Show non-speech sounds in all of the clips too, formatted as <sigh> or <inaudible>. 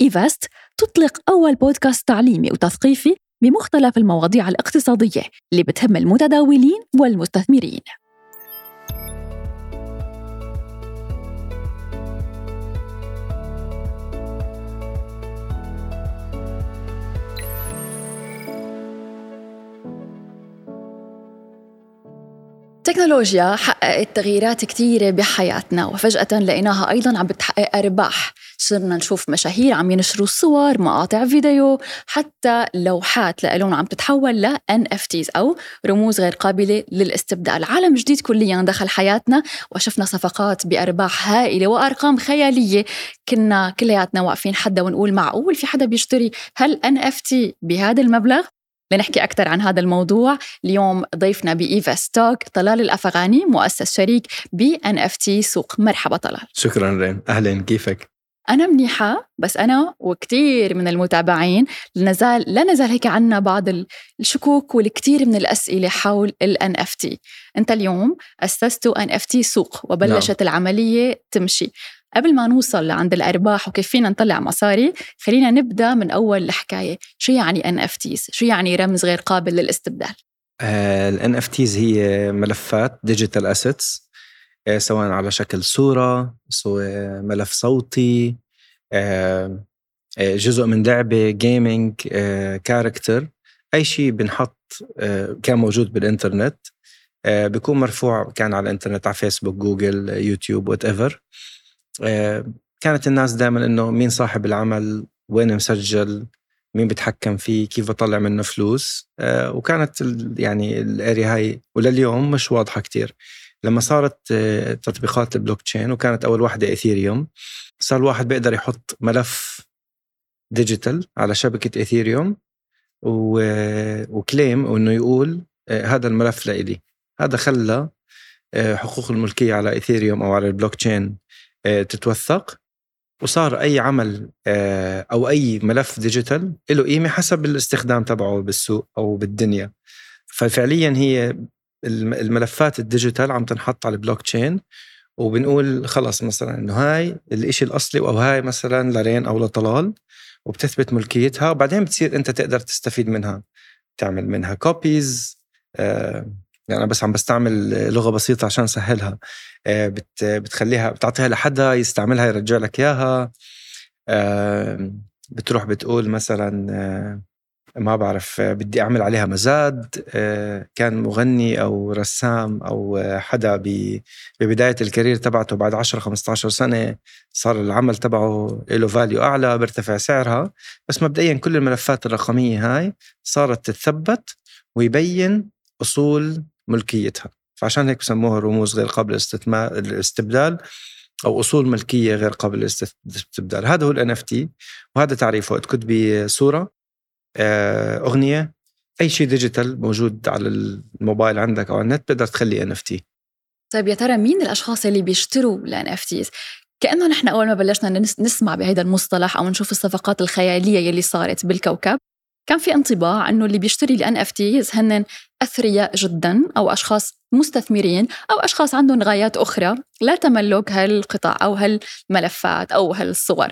إيفاست تطلق أول بودكاست تعليمي وتثقيفي بمختلف المواضيع الاقتصادية اللي بتهم المتداولين والمستثمرين. التكنولوجيا حققت تغييرات كثيرة بحياتنا وفجأة لقيناها أيضا عم بتحقق أرباح. صرنا نشوف مشاهير عم ينشروا صور مقاطع فيديو حتى لوحات لألون عم تتحول ل NFTs أو رموز غير قابلة للاستبدال. عالم جديد كليا دخل حياتنا وشفنا صفقات بأرباح هائلة وأرقام خيالية. كنا كلياتنا واقفين حدا ونقول معقول في حدا بيشتري هل NFT بهذا المبلغ؟ لنحكي أكثر عن هذا الموضوع. اليوم ضيفنا بإيفا ستوك طلال الأفغاني مؤسس شريك ب NFT سوق. مرحبا طلال. شكرا رين أهلا. كيفك؟ أنا منيحة بس أنا وكثير من المتابعين لنزال لا نزال هيك عنا بعض الشكوك والكثير من الأسئلة حول ال NFT أنت اليوم أسستوا NFT سوق وبلشت نعم. العملية تمشي. قبل ما نوصل لعند الأرباح وكيف فينا نطلع مصاري خلينا نبدأ من أول الحكاية. شو يعني NFTs شو يعني رمز غير قابل للاستبدال؟ آه، ال NFTs هي ملفات digital assets آه، سواء على شكل صورة سواء ملف صوتي آه، جزء من لعبة gaming character أي شيء بنحط كان موجود بالإنترنت بيكون مرفوع كان على الإنترنت على فيسبوك جوجل يوتيوب whatever آه، كانت الناس دائما إنه مين صاحب العمل وين مسجل مين بيتحكم فيه كيف بطلع منه فلوس. آه، وكانت يعني ال area هاي ولليوم مش واضحة كتير. لما صارت آه، تطبيقات البلوك تشين وكانت أول واحدة Ethereum صار الواحد بيقدر يحط ملف digital على شبكة Ethereum و claim انه يقول هذا الملف لإلي. هذا خلى حقوق الملكية على Ethereum أو على البلوك تشين آه، تتوثق وصار أي عمل آه، أو أي ملف digital له قيمة حسب الاستخدام تبعه بالسوق أو بالدنيا. ففعليا هي الملفات ال digital عم تنحط على البلوك تشين وبنقول خلص مثلا إنه هاي الإشي الأصلي أو هاي مثلا لرين أو لطلال وبتثبت ملكيتها وبعدين بتصير أنت تقدر تستفيد منها تعمل منها copies آه يعني أنا بس عم بستعمل لغة بسيطة عشان سهلها آه، بت بتخليها بتعطيها لحدا يستعملها يرجع لك إياها بتروح بتقول مثلا آه، ما بعرف بدي أعمل عليها مزاد آه، كان مغني أو رسام أو حدا ببداية ال career تبعته بعد 10 15 سنة صار العمل تبعه له value أعلى بيرتفع سعرها. بس مبدئيا كل الملفات الرقمية هاي صارت تتثبت ويبين أصول ملكيتها. فعشان هيك بسموها رموز غير قابلة للاستبدال أو أصول ملكية غير قابله للاستبدال هذا هو ال NFT وهذا تعريفه. تكتبي صورة. آه، أغنية أي شيء digital موجود على الموبايل عندك أو على النت بتقدر تخليه NFT طيب يا ترى مين الأشخاص اللي بيشتروا ال NFTs كأنه نحن أول ما بلشنا نسمع بهذا المصطلح أو نشوف الصفقات الخيالية يلي صارت بالكوكب كان في انطباع إنه اللي بيشتري ال NFTs هن أثرياء جدا أو أشخاص مستثمرين أو أشخاص عندهم غايات أخرى لا تملك هالقطع أو هالملفات أو هالصور.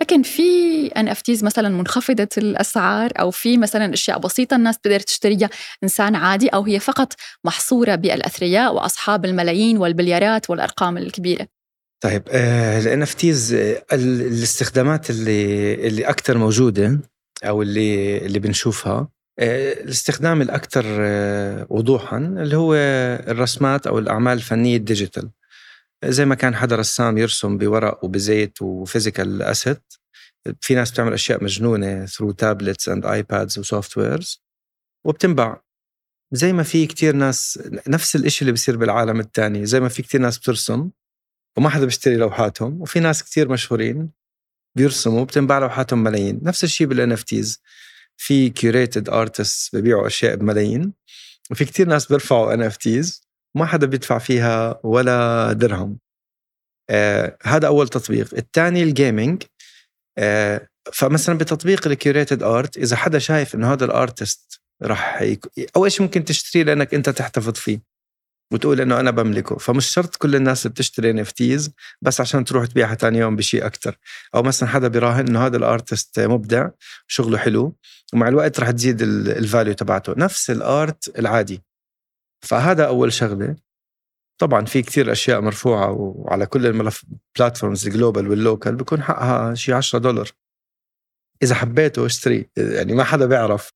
لكن في NFT مثلا منخفضة الأسعار أو في مثلا أشياء بسيطة الناس بتقدر تشتريها إنسان عادي أو هي فقط محصورة بالأثرياء وأصحاب الملايين والبليارات والأرقام الكبيرة. طيب ال NFTs الاستخدامات اللي اللي أكثر موجودة أو اللي اللي بنشوفها آه، الاستخدام الاكثر آه، وضوحا اللي هو الرسمات أو الأعمال الفنية ال digital. زي ما كان حدا رسام يرسم بورق وبزيت و physical asset. في ناس بتعمل أشياء مجنونة through tablets and iPads و softwares وبتنباع زي ما في كتير ناس نفس الإشي اللي بيصير بالعالم الثاني زي ما في كتير ناس بترسم وما حدا بيشتري لوحاتهم وفي ناس كتير مشهورين بيرسموا بتنباع لوحاتهم ملايين. نفس الشيء بال NFTs في curated artists ببيعوا أشياء بملايين وفي كتير ناس بيرفعوا NFTs ما حدا بيدفع فيها ولا درهم. آه هذا أول تطبيق. الثاني ال gaming آه فمثلا بتطبيق ال curated art إذا حدا شايف إنه هذا ال artist راح يك... أول شيء ممكن تشتريه لأنك أنت تحتفظ فيه. وتقول إنه أنا بملكه. فمش شرط كل الناس بتشتري NFTs بس عشان تروح تبيعها ثاني يوم بشيء أكثر أو مثلا حدا بيراهن إنه هذا ال artist مبدع شغله حلو ومع الوقت رح تزيد ال value تبعته. نفس ال art العادي. فهذا أول شغلة. طبعا في كثير أشياء مرفوعة وعلى كل الملف platforms ال global وال local بيكون حقها شيء 10 دولار. إذا حبيته اشتري. يعني ما حدا بيعرف.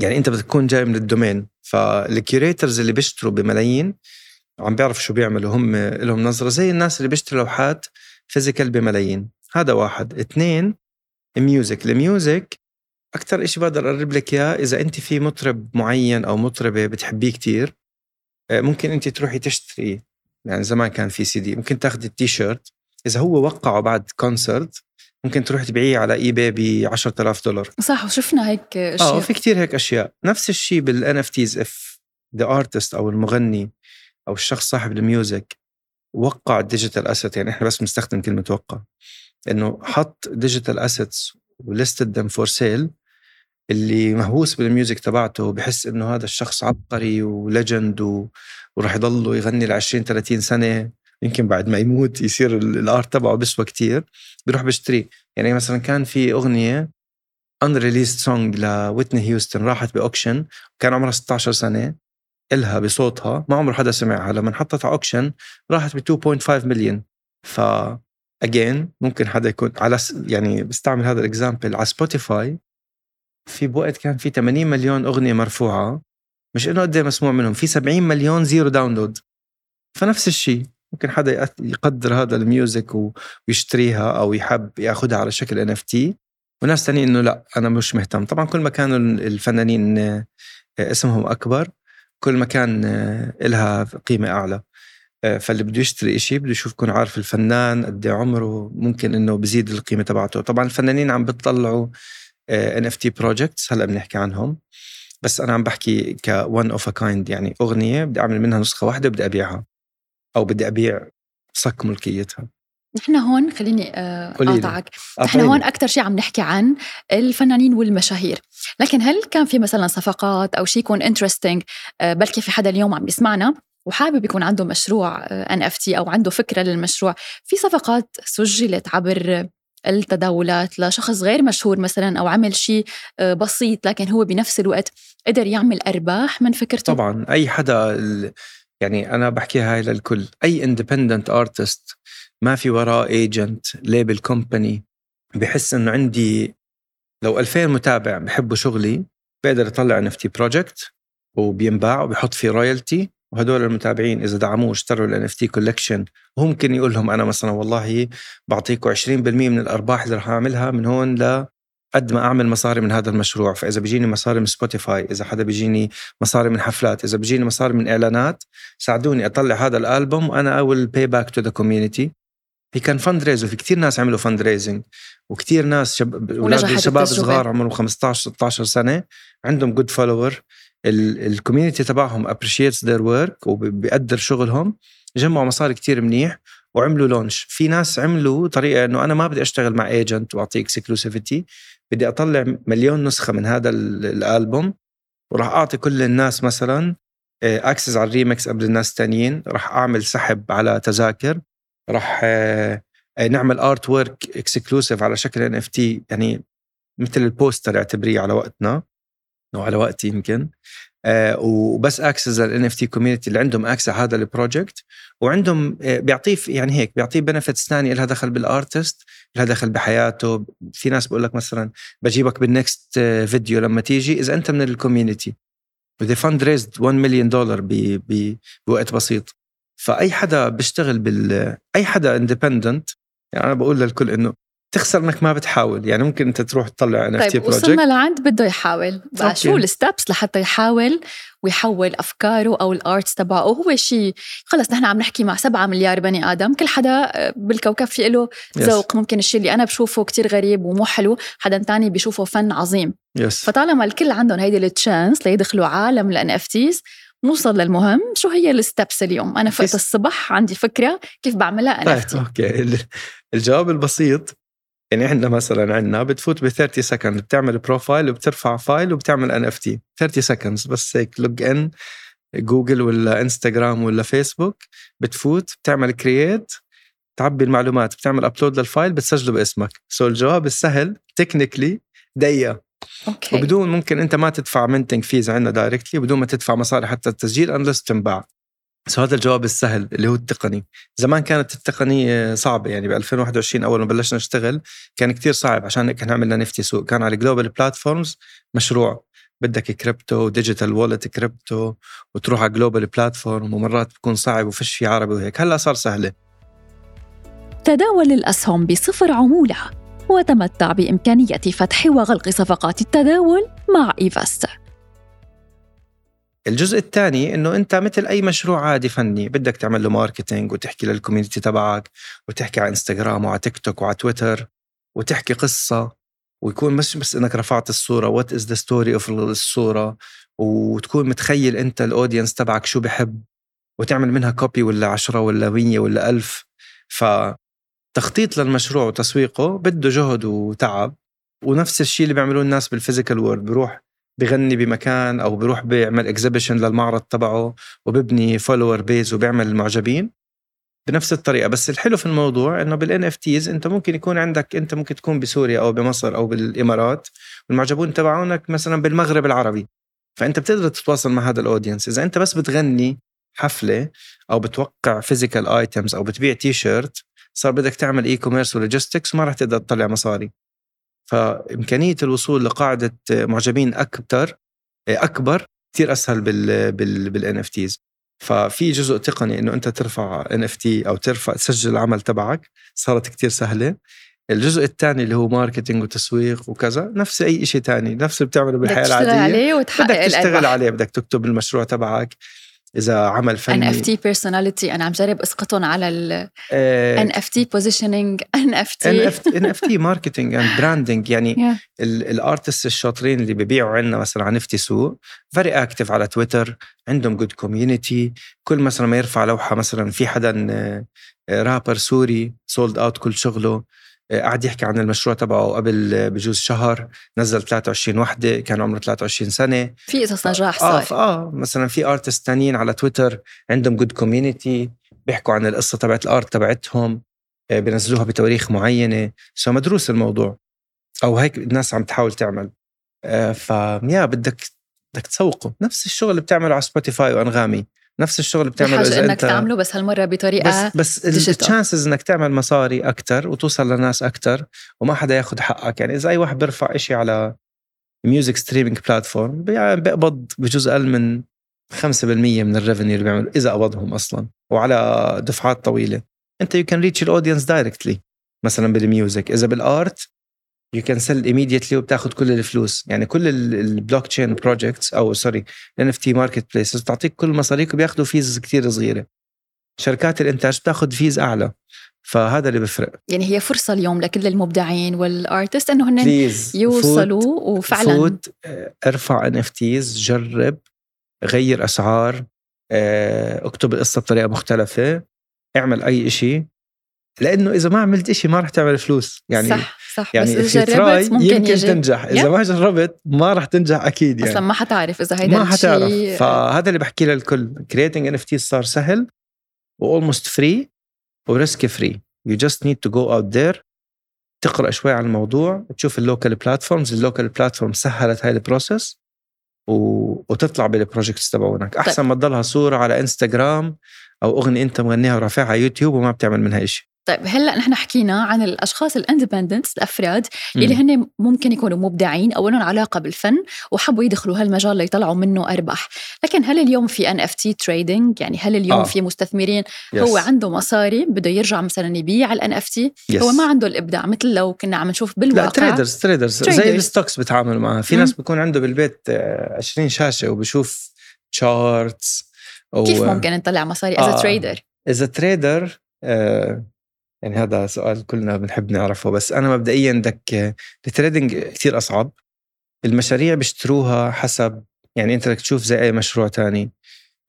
يعني أنت بتكون جاي من ال domain. فال curators اللي بيشتروا بملايين عم بيعرفوا شو بيعملوا. هم لهم نظرة زي الناس اللي بيشتروا لوحات physical بملايين. هذا واحد. اثنين ال music ال music أكثر شيء بقدر أقرب لك إياه إذا أنت في مطرب معين أو مطربة بتحبيه كتير. ممكن انت تروحي تشتري يعني زمان كان في سي دي ممكن تاخذي التيشيرت. إذا هو وقعه بعد concert ممكن تروح تبيعيه على eBay ب 10000 دولار. صح وشفنا هيك أشياء. آه في كتير هيك أشياء. نفس الشيء بال NFTs if the artist أو المغني أو الشخص صاحب ال music وقع ال digital asset يعني إحنا بس بنستخدم كلمة وقع. إنه حط digital assets و listed them for sale اللي مهووس بال music تبعته بحس إنه هذا الشخص عبقري و legend و... وراح يضله يغني ل 20 30 سنة يمكن بعد ما يموت يصير ال art تبعه بيسوى كتير بيروح بيشتريه يعني مثلا كان في أغنية unreleased song ل Whitney Houston راحت ب auction كان عمرها 16 سنة إلها بصوتها ما عمر حدا سمعها لما حطتها auction راحت ب 2.5 مليون ف again ممكن حدا يكون على يعني بستعمل هذا ال example على Spotify في بوقت كان في 80 مليون أغنية مرفوعة مش إنه قد إيه مسموع منهم في 70 مليون zero download. فنفس الشيء ممكن حدا يقدر هذا ال music ويشتريها أو يحب ياخذها على شكل NFT. وناس ثانيين إنه لا أنا مش مهتم. طبعا كل ما كانوا الفنانين آه، اسمهم أكبر. كل ما كان آه، لها قيمة أعلى. آه، فاللي بده يشتري شيء بده يشوف يكون عارف الفنان قد إيه عمره ممكن إنه بزيد القيمة تبعته. طبعا الفنانين عم بيطلعوا NFT projects هلأ بنحكي عنهم. بس أنا عم بحكي ك one of a kind يعني أغنية بدي أعمل منها نسخة واحدة بدي أبيعها. أو بدي أبيع صك ملكيتها. نحن هون خليني آه، اقاطعك نحن هون أكثر شيء عم نحكي عن الفنانين والمشاهير. لكن هل كان في مثلا صفقات أو شيء يكون interesting آه، بلكي في حدا اليوم عم يسمعنا وحابب يكون عنده مشروع NFT أو عنده فكرة للمشروع. في صفقات سجلت عبر التداولات لشخص غير مشهور مثلا أو عمل شيء آه، بسيط لكن هو بنفس الوقت قدر يعمل أرباح من فكرته. طبعا أي حدا يعني أنا بحكيها هاي للكل أي independent artist ما في وراه agent label company بحس إنه عندي لو 2000 متابع بحبوا شغلي بقدر يطلع NFT project وبينباع وبيحط فيه royalty وهدول المتابعين إذا دعموه واشتروا ال NFT collection وممكن يقول لهم أنا مثلا والله بعطيكم 20% من الأرباح اللي راح أعملها من هون ل قد ما أعمل مصاري من هذا المشروع. فإذا بيجيني مصاري من سبوتيفاي إذا حدا بيجيني مصاري من حفلات إذا بيجيني مصاري من إعلانات ساعدوني أطلع هذا الألبوم وأنا I'll pay back to the community he can fundraise وفي كثير ناس عملوا fundraising وكثير ناس شب... أولاد شباب صغار عمرهم 15 16 سنة عندهم good follower ال community تبعهم appreciates their work وبيقدر شغلهم جمعوا مصاري كتير منيح وعملوا launch في ناس عملوا طريقة إنه أنا ما بدي أشتغل مع agent واعطيه exclusivity بدي أطلع مليون نسخة من هذا الألبوم وراح أعطي كل الناس مثلا access على الريمكس قبل الناس الثانيين راح أعمل سحب على تذاكر راح آه، آه، نعمل artwork exclusive على شكل NFT يعني مثل ال poster اعتبريه على وقتنا. على وقتي يمكن. آه وبس access لل NFT community اللي عندهم access هذا ال project وعندهم آه بيعطيه يعني هيك بيعطيه benefits ثانية لها دخل بال artist لها دخل بحياته. في ناس بقول لك مثلا بجيبك بال next video لما تيجي إذا أنت من ال community و they fundraised 1 مليون دولار بوقت بسيط. فأي حدا بيشتغل بال أي حدا independent يعني أنا بقول للكل إنه تخسر انك ما بتحاول. يعني ممكن انت تروح تطلع NFT project وصلنا لعند بده يحاول. بقى شو ال steps لحتى يحاول ويحول أفكاره أو ال arts تبعه؟ هو شيء خلص نحن عم نحكي مع سبعة مليار بني آدم كل حدا بالكوكب في له ذوق. yes. ممكن الشيء اللي أنا بشوفه كتير غريب ومو حلو حدا تاني بيشوفه فن عظيم. Yes. فطالما الكل عندهم هيدي ال chance ليدخلوا عالم ال NFTs نوصل للمهم. شو هي ال steps اليوم؟ أنا فقت الصبح عندي فكرة كيف بعملها أنا طيب okay. الجواب البسيط يعني إحنا مثلا عندنا بتفوت ب 30 second بتعمل profile وبترفع file وبتعمل NFT 30 seconds بس هيك log in جوجل ولا انستغرام ولا فيسبوك بتفوت بتعمل create تعبي المعلومات بتعمل upload لل file بتسجله باسمك. so الجواب السهل technically دقيقة. okay. وبدون ممكن أنت ما تدفع minting fees عندنا directly بدون ما تدفع مصاري حتى التسجيل unless تنباع. so هذا الجواب السهل اللي هو التقني. زمان كانت التقنية صعبة يعني ب 2021 أول ما بلشنا نشتغل كان كتير صعب عشان هيك عملنا نفتي سوق. كان على global platforms مشروع. بدك crypto digital wallet crypto وتروح على global platform ومرات بكون صعب وفش في عربي وهيك. هلا صار سهلة. تداول الأسهم بصفر عمولة وتمتع بإمكانية فتح وغلق صفقات التداول مع إيفاستا الجزء الثاني إنه أنت مثل أي مشروع عادي فني بدك تعمل له marketing وتحكي لل community تبعك وتحكي على انستغرام وعلى تيك توك وعلى تويتر وتحكي قصة ويكون مش بس إنك رفعت الصورة what is the story of الصورة؟ وتكون متخيل أنت ال audience تبعك شو بحب وتعمل منها copy ولا عشرة ولا مية ولا ألف. فتخطيط للمشروع وتسويقه بده جهد وتعب ونفس الشيء اللي بيعملوه الناس بال physical world بروح بغني بمكان أو بروح بيعمل exhibition للمعرض تبعه وببني follower base وبيعمل المعجبين؟ بنفس الطريقة بس الحلو في الموضوع إنه بال NFTs أنت ممكن يكون عندك أنت ممكن تكون بسوريا أو بمصر أو بالإمارات والمعجبون تبعونك مثلا بالمغرب العربي. فأنت بتقدر تتواصل مع هذا ال audience إذا أنت بس بتغني حفلة أو بتوقع physical items أو بتبيع تي شيرت صار بدك تعمل e-commerce و logistics وما راح تقدر تطلع مصاري. فإمكانية الوصول لقاعدة معجبين أكثر أكبر كثير أسهل بال بال بال NFTs ففي جزء تقني إنه أنت ترفع NFT أو ترفع تسجل العمل تبعك صارت كتير سهلة. الجزء الثاني اللي هو marketing وتسويق وكذا نفس أي شيء ثاني نفس اللي بتعمله بالحياة العادية. عليه وتحقق بدك تشتغل عليه بدك تكتب المشروع تبعك. إذا عمل فني. NFT personality أنا عم جرب أسقطهم على ال ان اف تي بوزيشننج ان اف تي NFT marketing and branding يعني ال artist الشاطرين اللي ببيعوا عندنا مثلا على نفتي سوق very active على تويتر عندهم good community كل مثلا ما يرفع لوحة مثلا في حدا رابر آه، sorry sold out كل شغله. قعد يحكي عن المشروع تبعه قبل بجوز شهر نزل 23 وحدة كان عمره 23 سنة. في قصص نجاح آه، صار آه آه مثلا في artist ثانيين على تويتر عندهم good community بيحكوا عن القصة تبعت ال art تبعتهم آه، بينزلوها بتواريخ معينة. so مدروس الموضوع. أو هيك الناس عم تحاول تعمل. فيا بدك بدك تسوقه. نفس الشغل اللي بتعمله على سبوتيفاي وأنغامي. نفس الشغل بتعمله إذا إنك أنت تعمله بس هالمرة بطريقة بس بس ال chances إنك تعمل مصاري أكثر وتوصل لناس أكثر وما حدا ياخذ حقك. يعني إذا أي واحد بيرفع إشي على music streaming platform بيقبض بجزء أقل من 5% من ال revenue اللي بيعملوا إذا قبضهم أصلا وعلى دفعات طويلة. أنت you can reach ال audience directly مثلا بال music. إذا بال art you can sell immediately وبتاخذ كل الفلوس. يعني كل ال blockchain projects أو sorry ال NFT marketplaces بتعطيك كل مصاريك وبياخذوا fees كثير صغيرة. شركات الإنتاج بتاخذ fees أعلى. فهذا اللي بفرق. يعني هي فرصة اليوم لكل المبدعين وال artist إنه هن يوصلوا فوت وفعلا فوت ارفع NFTs جرب غير أسعار آه، اكتب القصة بطريقة مختلفة اعمل أي شيء لأنه إذا ما عملت شيء ما راح تعمل فلوس. يعني صح صح يعني بس إذا جربت ممكن يمكن يجي. تنجح. إذا ما جربت ما راح تنجح أكيد يعني. أصلا ما حتعرف إذا هيدا ما حتعرف. فهذا اللي بحكي للكل. creating NFT صار سهل و almost free و risk free you just need to go out there تقرأ شوي عن الموضوع تشوف ال local platforms ال local platform سهلت هاي ال process و... وتطلع بال projects تبعونك. طيب. أحسن طيب. ما تضلها صورة على انستغرام أو أغنية أنت مغنيها ورافعها على يوتيوب وما بتعمل منها شيء طيب هلأ نحن حكينا عن الأشخاص ال independents الأفراد اللي هن ممكن يكونوا مبدعين أو لهم علاقة بالفن وحبوا يدخلوا هالمجال ليطلعوا منه أرباح، لكن هل اليوم في NFT trading؟ يعني هل اليوم آه. في مستثمرين yes. هو عنده مصاري بده يرجع مثلا يبيع ال NFT هو ما عنده الإبداع مثل لو كنا عم نشوف بالواقع لا تريدرز تريدرز زي الستوكس بتعامل معها، في ناس بيكون عنده بالبيت 20 شاشة وبشوف charts كيف ممكن نطلع مصاري as آه. trader؟ as trader يعني هذا سؤال كلنا بنحب نعرفه. بس أنا مبدئيا بدك ال trading كثير أصعب. المشاريع بيشتروها حسب يعني أنت بدك تشوف زي أي مشروع تاني.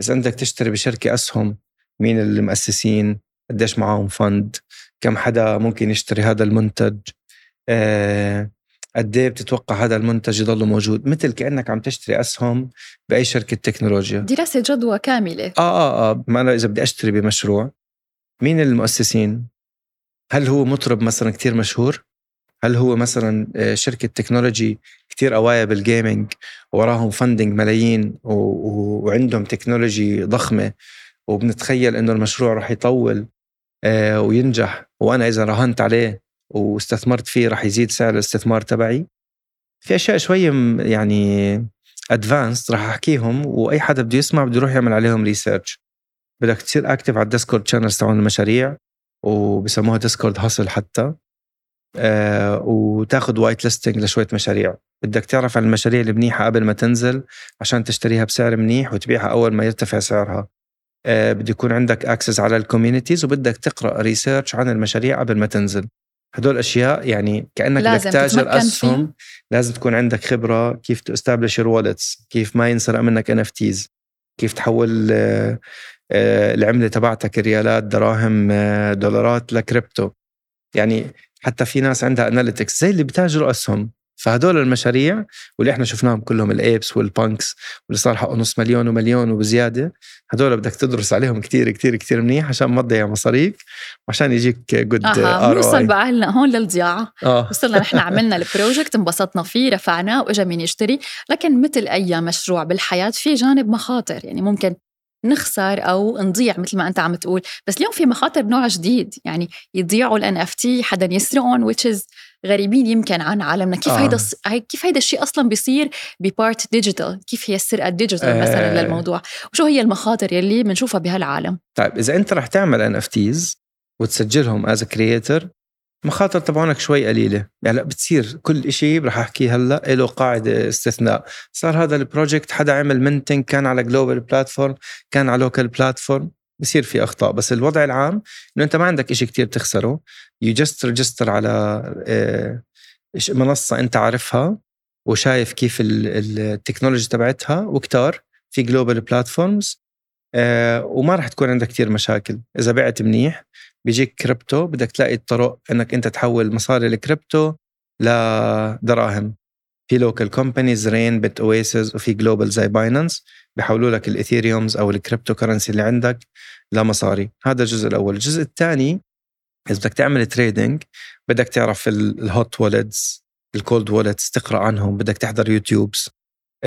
إذا أنت بدك تشتري بشركة أسهم مين المؤسسين؟ قديش معاهم فند كم حدا ممكن يشتري هذا المنتج؟ آه قد إيه بتتوقع هذا المنتج يضل موجود؟ مثل كأنك عم تشتري أسهم بأي شركة تكنولوجيا. دراسة جدوى كاملة. آه آه آه. ما أنا إذا بدي أشتري بمشروع مين المؤسسين؟ هل هو مطرب مثلا كتير مشهور؟ هل هو مثلا آه، شركة technology كتير قوايا بال gaming وراهم funding ملايين وعندهم technology ضخمة وبنتخيل إنه المشروع رح يطول آه، وينجح وأنا إذا راهنت عليه واستثمرت فيه رح يزيد سعر الاستثمار تبعي؟ في أشياء شوية يعني advanced رح أحكيهم وأي حدا بده يسمع بده يروح يعمل عليهم research بدك تصير active على ال Discord channels تبعون المشاريع. وبسموها Discord hustle حتى. آه وتاخذ whitelisting لشوية مشاريع. بدك تعرف عن المشاريع المنيحه قبل ما تنزل عشان تشتريها بسعر منيح وتبيعها أول ما يرتفع سعرها. آه بده يكون عندك access على ال communities وبدك تقرأ research عن المشاريع قبل ما تنزل. هدول أشياء يعني كأنك بدك تتاجر أسهم لازم تكون عندك خبرة كيف ت establish ال wallets كيف ما ينسرق منك ان كيف تحول آه، العملة تبعتك ريالات دراهم آه، دولارات لكريبتو. يعني حتى في ناس عندها analytics زي اللي بتاجروا أسهم. فهدول المشاريع واللي إحنا شفناهم كلهم ال Apes وال Punks واللي صار حقه نص مليون ومليون وبزيادة هدول بدك تدرس عليهم كتير كتير كتير منيح عشان ما تضيع مصاريك وعشان يجيك good آه بنوصل بقى هلا هون للضياعه آه. وصلنا نحن عملنا ال project انبسطنا فيه رفعناه وإجا مين يشتري لكن مثل أي مشروع بالحياة في جانب مخاطر. يعني ممكن نخسر أو نضيع مثل ما أنت عم تقول. بس اليوم في مخاطر نوع جديد يعني يضيعوا ال NFT حدا يسرقهم which is غريبين يمكن عن عالمنا. كيف آه. هيدا كيف هيدا الشيء أصلا بيصير ب part digital كيف هي السرقة ال digital آه. مثلا للموضوع؟ وشو هي المخاطر يلي بنشوفها بهالعالم؟ طيب إذا أنت رح تعمل NFTs وتسجلهم as creator مخاطر تبعونك شوي قليلة. يعني بتصير كل شيء رح أحكيه هلأ له قاعدة استثناء. صار هذا ال project حدا عمل minting كان على global platform كان على local platform بصير في أخطاء. بس الوضع العام إنه أنت ما عندك شيء كتير تخسره. you just register على آه، منصة أنت عارفها وشايف كيف ال technology تبعتها وكتار في global platforms وما راح تكون عندك كتير مشاكل. إذا بعت منيح بيجيك كريبتو بدك تلاقي الطرق إنك أنت تحول مصاري الكريبتو لدراهم في local companies Rain BitOasis وفي global زي Binance بيحولوا لك ال Ethereums أو ال cryptocurrency اللي عندك لمصاري. هذا الجزء الأول. الجزء الثاني إذا بدك تعمل trading بدك تعرف ال hot wallets ال cold wallets تقرأ عنهم بدك تحضر YouTubes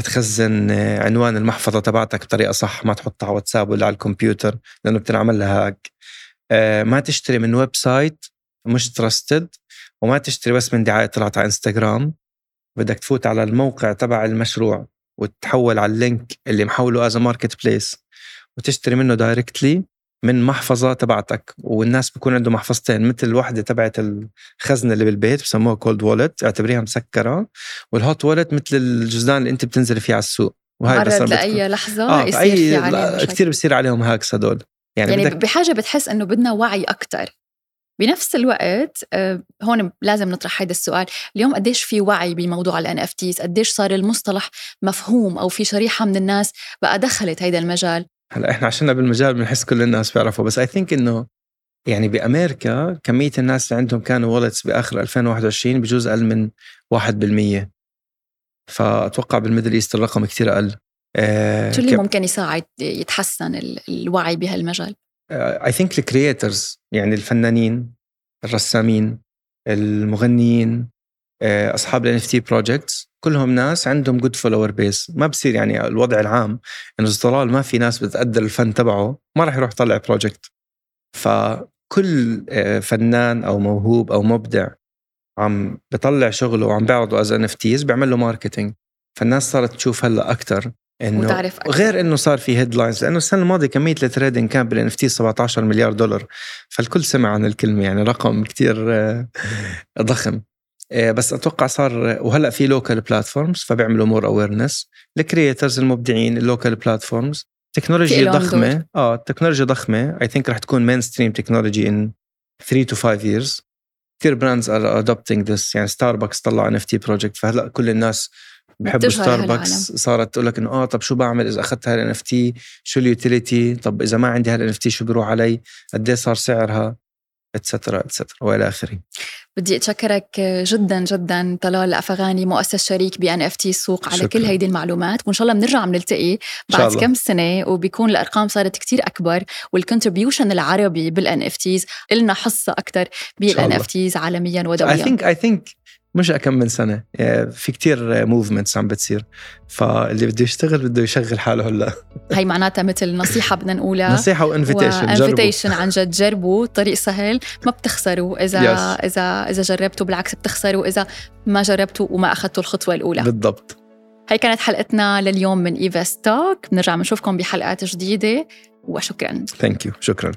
تخزن عنوان المحفظة تبعتك بطريقة صح ما تحطها على واتساب ولا على الكمبيوتر لأنه بتنعمل لها hack ما تشتري من website مش trusted وما تشتري بس من دعاية طلعت على إنستغرام. بدك تفوت على الموقع تبع المشروع وتحول على ال link اللي محوله as marketplace وتشتري منه directly من محفظة تبعتك. والناس بيكون عنده محفظتين مثل الوحده تبعت الخزنة اللي بالبيت بسموها cold wallet اعتبريها مسكرة. وال hot wallet مثل الجزدان اللي انت بتنزلي فيه على السوق. وهي بس لأي لحظة آه يصير في عليهم كثير بصير عليهم hacks هدول. يعني, يعني بحاجة بتحس إنه بدنا وعي أكثر بنفس الوقت آه، هون لازم نطرح هذا السؤال. اليوم قديش في وعي بموضوع ال NFTs قديش صار المصطلح مفهوم أو في شريحة من الناس بقى دخلت هذا المجال؟ هلا إحنا عشان بالمجال بنحس كل الناس بيعرفوا بس I think إنه يعني بأمريكا كمية الناس اللي عندهم كانوا wallets بآخر 2021 بجوز أقل من 1% فأتوقع بال Middle East الرقم كثير أقل. آه شو اللي ممكن يساعد يتحسن الوعي بهالمجال؟ I think ال creators يعني الفنانين الرسامين المغنيين آه، أصحاب ال NFT projects كلهم ناس عندهم good follower base ما بصير يعني الوضع العام إنه طلال ما في ناس بتقدر الفن تبعه ما راح يروح يطلع project فكل آه، فنان أو موهوب أو مبدع عم بطلع شغله وعم بيعرضه as NFTs بيعمل له marketing فالناس صارت تشوف هلا أكثر إنه وتعرف أكثر. غير إنه صار في headlines لأنه السنة الماضية كمية ال trading كان بال NFT 17 مليار دولار. فالكل سمع عن الكلمة يعني رقم كتير آه، ضخم. آه، بس أتوقع صار وهلأ في local platforms فبيعملوا more awareness ال creators المبدعين ال local platforms تكنولوجيا ضخمة. آه التكنولوجيا ضخمة. I think رح تكون mainstream technology in 3 to 5 years كثير brands are adopting this يعني ستاربكس طلع NFT project فهلأ كل الناس بحبوا ستاربكس صارت تقول لك إنه آه طب شو بعمل إذا أخذت هاي ال NFT شو ال utility؟ طب إذا ما عندي هاي ال NFT شو بيروح علي؟ قد إيه صار سعرها؟ et cetera et cetera وإلى آخره. بدي أتشكرك جدا جدا طلال أفغاني مؤسس شريك ب Nifty Souq على شكرا. كل هيدي المعلومات. وإن شاء الله بنرجع بنلتقي بعد كم سنة وبيكون الأرقام صارت كتير أكبر وال contribution العربي بال NFTs لنا حصه أكثر بال NFTs عالميا ودوليا. I think I think مش كم من سنة. في كتير movements عم بتصير. فاللي بده يشتغل بده يشغل حاله هلا. <laughs> هي معناتها مثل نصيحة بدنا نقولها. نصيحة و invitation invitation عن جد جربوا. الطريق سهل ما بتخسروا. إذا yes. إذا إذا جربتوا بالعكس بتخسروا. إذا ما جربتوا وما أخذتوا الخطوة الأولى. بالضبط. هي كانت حلقتنا لليوم من إيفا ستوك. بنرجع بنشوفكم بحلقات جديدة. وشكرا. ثانك يو شكرا.